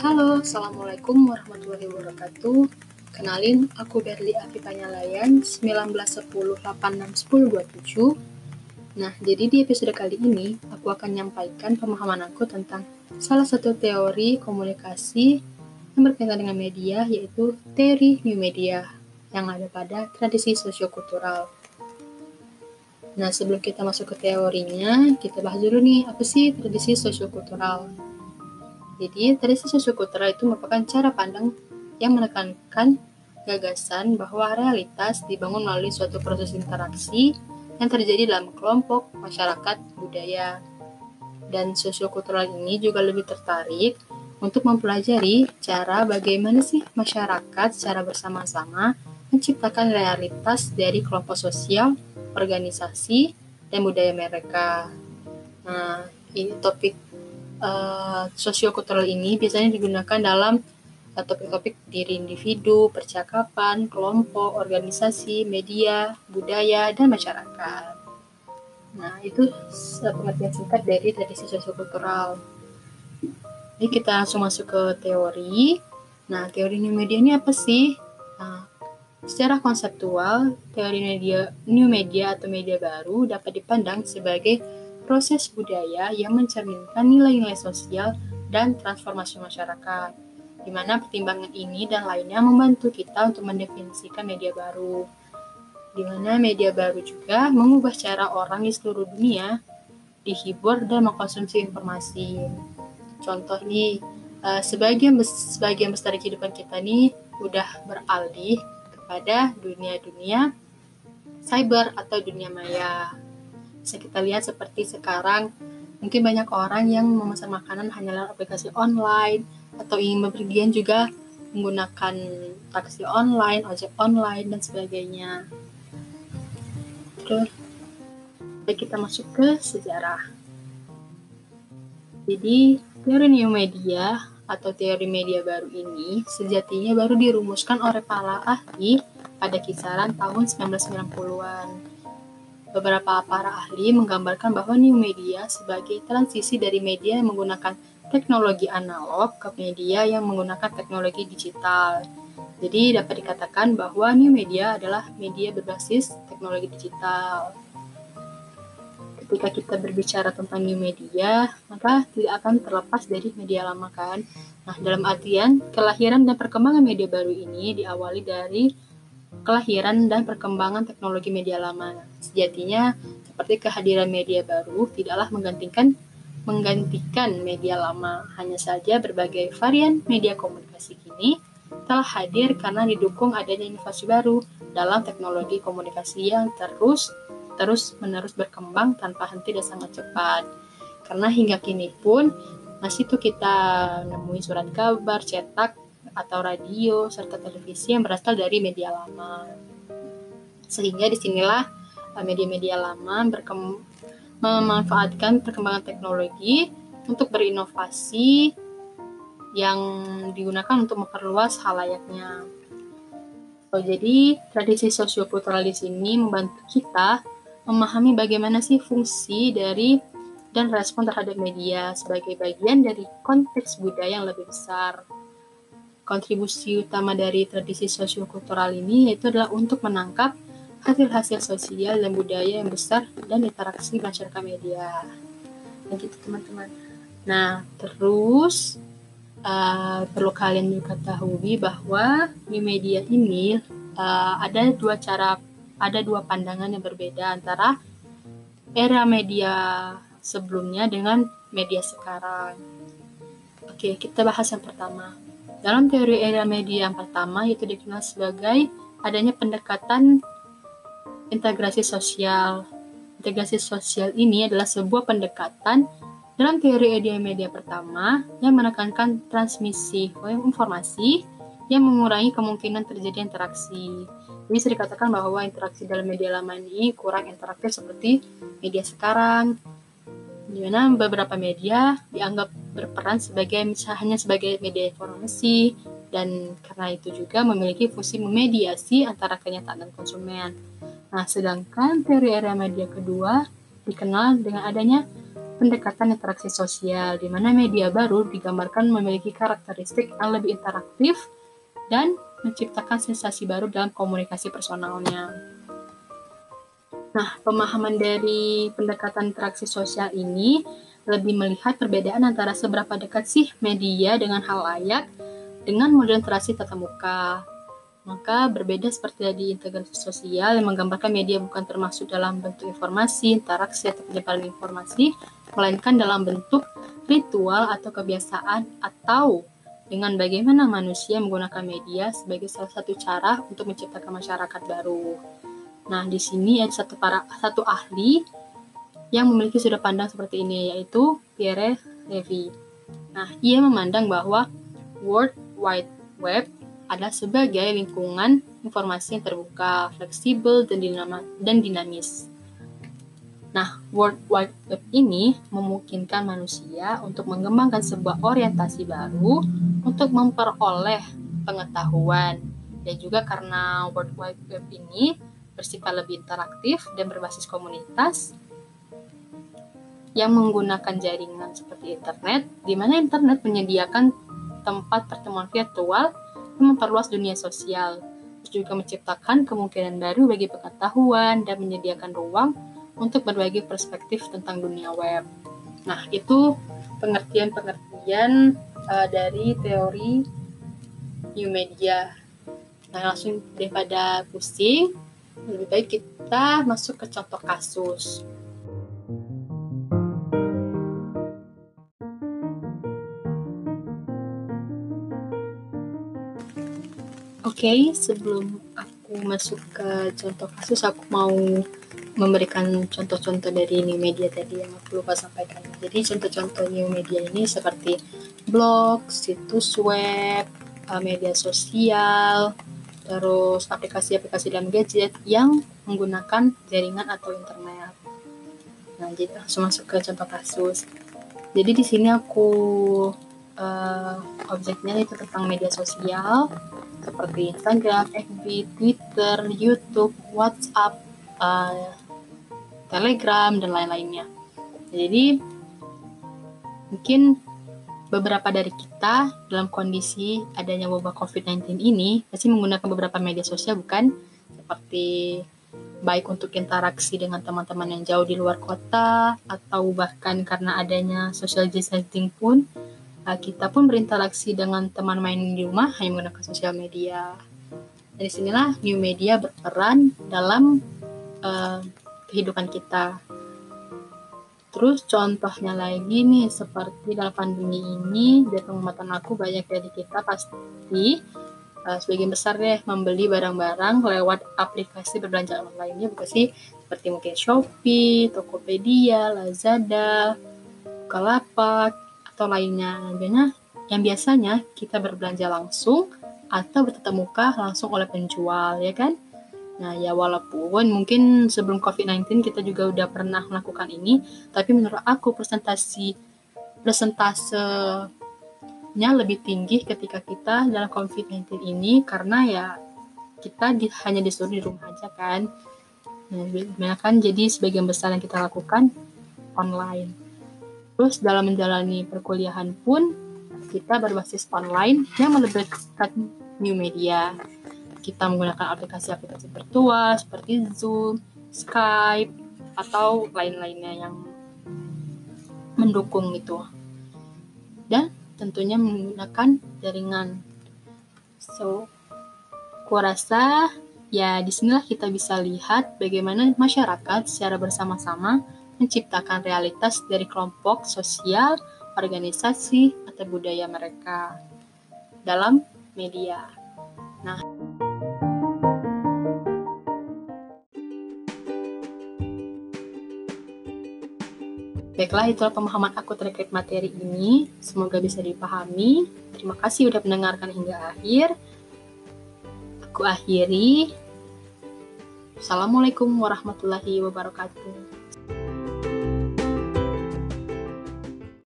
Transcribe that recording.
Halo, Assalamualaikum warahmatullahi wabarakatuh. Kenalin, aku Berli Afifanya Layan, 1910861027. Nah, jadi di episode kali ini, aku akan menyampaikan pemahaman aku tentang salah satu teori komunikasi yang berkaitan dengan media, yaitu teori new media yang ada pada tradisi sosiokultural. Nah, sebelum kita masuk ke teorinya, kita bahas dulu nih, apa sih tradisi sosiokultural? Jadi, tradisi sosiokultural itu merupakan cara pandang yang menekankan gagasan bahwa realitas dibangun melalui suatu proses interaksi yang terjadi dalam kelompok, masyarakat, budaya. Dan sosiokultural ini juga lebih tertarik untuk mempelajari cara bagaimana sih masyarakat secara bersama-sama menciptakan realitas dari kelompok sosial, organisasi, dan budaya mereka. Nah, ini topik uh, sosiokultural ini biasanya digunakan dalam eh, topik-topik diri individu, percakapan, kelompok, organisasi, media, budaya, dan masyarakat. Nah, itu pengertian singkat dari tradisi sosiokultural. Jadi kita langsung masuk ke teori. Nah, teori new media ini apa sih? Nah, secara konseptual, teori media new media atau media baru dapat dipandang sebagai proses budaya yang mencerminkan nilai-nilai sosial dan transformasi masyarakat, di mana pertimbangan ini dan lainnya membantu kita untuk mendefinisikan media baru, di mana media baru juga mengubah cara orang di seluruh dunia dihibur dan mengkonsumsi informasi. Contoh nih, uh, sebagian sebagian besar kehidupan kita nih udah beralih kepada dunia-dunia cyber atau dunia maya bisa kita lihat seperti sekarang mungkin banyak orang yang memesan makanan hanya lewat aplikasi online atau ingin bepergian juga menggunakan taksi online, ojek online dan sebagainya. Terus kita masuk ke sejarah. Jadi, teori new media atau teori media baru ini sejatinya baru dirumuskan oleh para ahli pada kisaran tahun 1990-an. Beberapa para ahli menggambarkan bahwa new media sebagai transisi dari media yang menggunakan teknologi analog ke media yang menggunakan teknologi digital. Jadi dapat dikatakan bahwa new media adalah media berbasis teknologi digital. Ketika kita berbicara tentang new media, maka tidak akan terlepas dari media lama kan. Nah, dalam artian kelahiran dan perkembangan media baru ini diawali dari kelahiran dan perkembangan teknologi media lama. Sejatinya, seperti kehadiran media baru tidaklah menggantikan menggantikan media lama. Hanya saja berbagai varian media komunikasi kini telah hadir karena didukung adanya inovasi baru dalam teknologi komunikasi yang terus terus menerus berkembang tanpa henti dan sangat cepat. Karena hingga kini pun masih tuh kita nemui surat kabar, cetak, atau radio serta televisi yang berasal dari media lama. Sehingga di sinilah eh, media-media lama memanfaatkan perkembangan teknologi untuk berinovasi yang digunakan untuk memperluas halayaknya. So, jadi tradisi sosiokultural di sini membantu kita memahami bagaimana sih fungsi dari dan respon terhadap media sebagai bagian dari konteks budaya yang lebih besar kontribusi utama dari tradisi sosiokultural ini yaitu adalah untuk menangkap hasil-hasil sosial dan budaya yang besar dan interaksi masyarakat media. Begitu teman-teman. Nah, terus uh, perlu kalian juga ketahui bahwa di media ini uh, ada dua cara, ada dua pandangan yang berbeda antara era media sebelumnya dengan media sekarang. Oke, kita bahas yang pertama. Dalam teori era media yang pertama yaitu dikenal sebagai adanya pendekatan integrasi sosial. Integrasi sosial ini adalah sebuah pendekatan dalam teori era media pertama yang menekankan transmisi informasi yang mengurangi kemungkinan terjadi interaksi. Jadi bisa dikatakan bahwa interaksi dalam media lama ini kurang interaktif seperti media sekarang, di mana beberapa media dianggap berperan sebagai misalnya sebagai media informasi dan karena itu juga memiliki fungsi memediasi antara kenyataan dan konsumen. Nah, sedangkan teori era media kedua dikenal dengan adanya pendekatan interaksi sosial, di mana media baru digambarkan memiliki karakteristik yang lebih interaktif dan menciptakan sensasi baru dalam komunikasi personalnya. Nah, pemahaman dari pendekatan interaksi sosial ini lebih melihat perbedaan antara seberapa dekat sih media dengan hal layak dengan model interaksi tatap muka. Maka berbeda seperti tadi integrasi sosial yang menggambarkan media bukan termasuk dalam bentuk informasi, interaksi, atau penyebaran informasi, melainkan dalam bentuk ritual atau kebiasaan atau dengan bagaimana manusia menggunakan media sebagai salah satu cara untuk menciptakan masyarakat baru. Nah, di sini ada satu para satu ahli yang memiliki sudut pandang seperti ini yaitu Pierre Levy. Nah, ia memandang bahwa World Wide Web adalah sebagai lingkungan informasi yang terbuka, fleksibel, dan, dinama, dan dinamis. Nah, World Wide Web ini memungkinkan manusia untuk mengembangkan sebuah orientasi baru untuk memperoleh pengetahuan. Dan juga karena World Wide Web ini bersifat lebih interaktif dan berbasis komunitas yang menggunakan jaringan seperti internet, di mana internet menyediakan tempat pertemuan virtual memperluas dunia sosial, juga menciptakan kemungkinan baru bagi pengetahuan dan menyediakan ruang untuk berbagi perspektif tentang dunia web. Nah, itu pengertian-pengertian uh, dari teori new media. Nah, langsung daripada pusing, lebih baik kita masuk ke contoh kasus. Oke, okay, sebelum aku masuk ke contoh kasus, aku mau memberikan contoh-contoh dari new media tadi yang aku lupa sampaikan. Jadi contoh-contoh new media ini seperti blog, situs web, eh, media sosial, terus aplikasi-aplikasi dalam gadget yang menggunakan jaringan atau internet. Nah, jadi langsung masuk ke contoh kasus. Jadi di sini aku uh, objeknya itu tentang media sosial seperti Instagram, FB, Twitter, YouTube, WhatsApp, uh, Telegram, dan lain-lainnya. Jadi, mungkin beberapa dari kita dalam kondisi adanya wabah COVID-19 ini pasti menggunakan beberapa media sosial, bukan? Seperti baik untuk interaksi dengan teman-teman yang jauh di luar kota, atau bahkan karena adanya social distancing pun, uh, kita pun berinteraksi dengan teman main di rumah hanya menggunakan sosial media. Dari sinilah new media berperan dalam uh, kehidupan kita. Terus contohnya lagi nih seperti dalam pandemi ini dari pengamatan aku banyak dari kita pasti uh, sebagian besar deh membeli barang-barang lewat aplikasi berbelanja online-nya bukan sih seperti mungkin Shopee, Tokopedia, Lazada, Kalapak, atau lainnya. Nantinya yang biasanya kita berbelanja langsung atau bertatap langsung oleh penjual, ya kan? Nah, ya walaupun mungkin sebelum COVID-19 kita juga udah pernah melakukan ini, tapi menurut aku presentasi presentasenya lebih tinggi ketika kita dalam COVID-19 ini karena ya kita di, hanya disuruh di rumah aja kan. Nah, kan jadi sebagian besar yang kita lakukan online. Terus dalam menjalani perkuliahan pun kita berbasis online yang melibatkan new media. Kita menggunakan aplikasi-aplikasi virtual seperti Zoom, Skype, atau lain-lainnya yang mendukung itu. Dan tentunya menggunakan jaringan. So, kurasa ya di sinilah kita bisa lihat bagaimana masyarakat secara bersama-sama menciptakan realitas dari kelompok sosial, organisasi, atau budaya mereka dalam media. Nah, Baiklah, itulah pemahaman aku terkait materi ini. Semoga bisa dipahami. Terima kasih sudah mendengarkan hingga akhir. Aku akhiri. Assalamualaikum warahmatullahi wabarakatuh.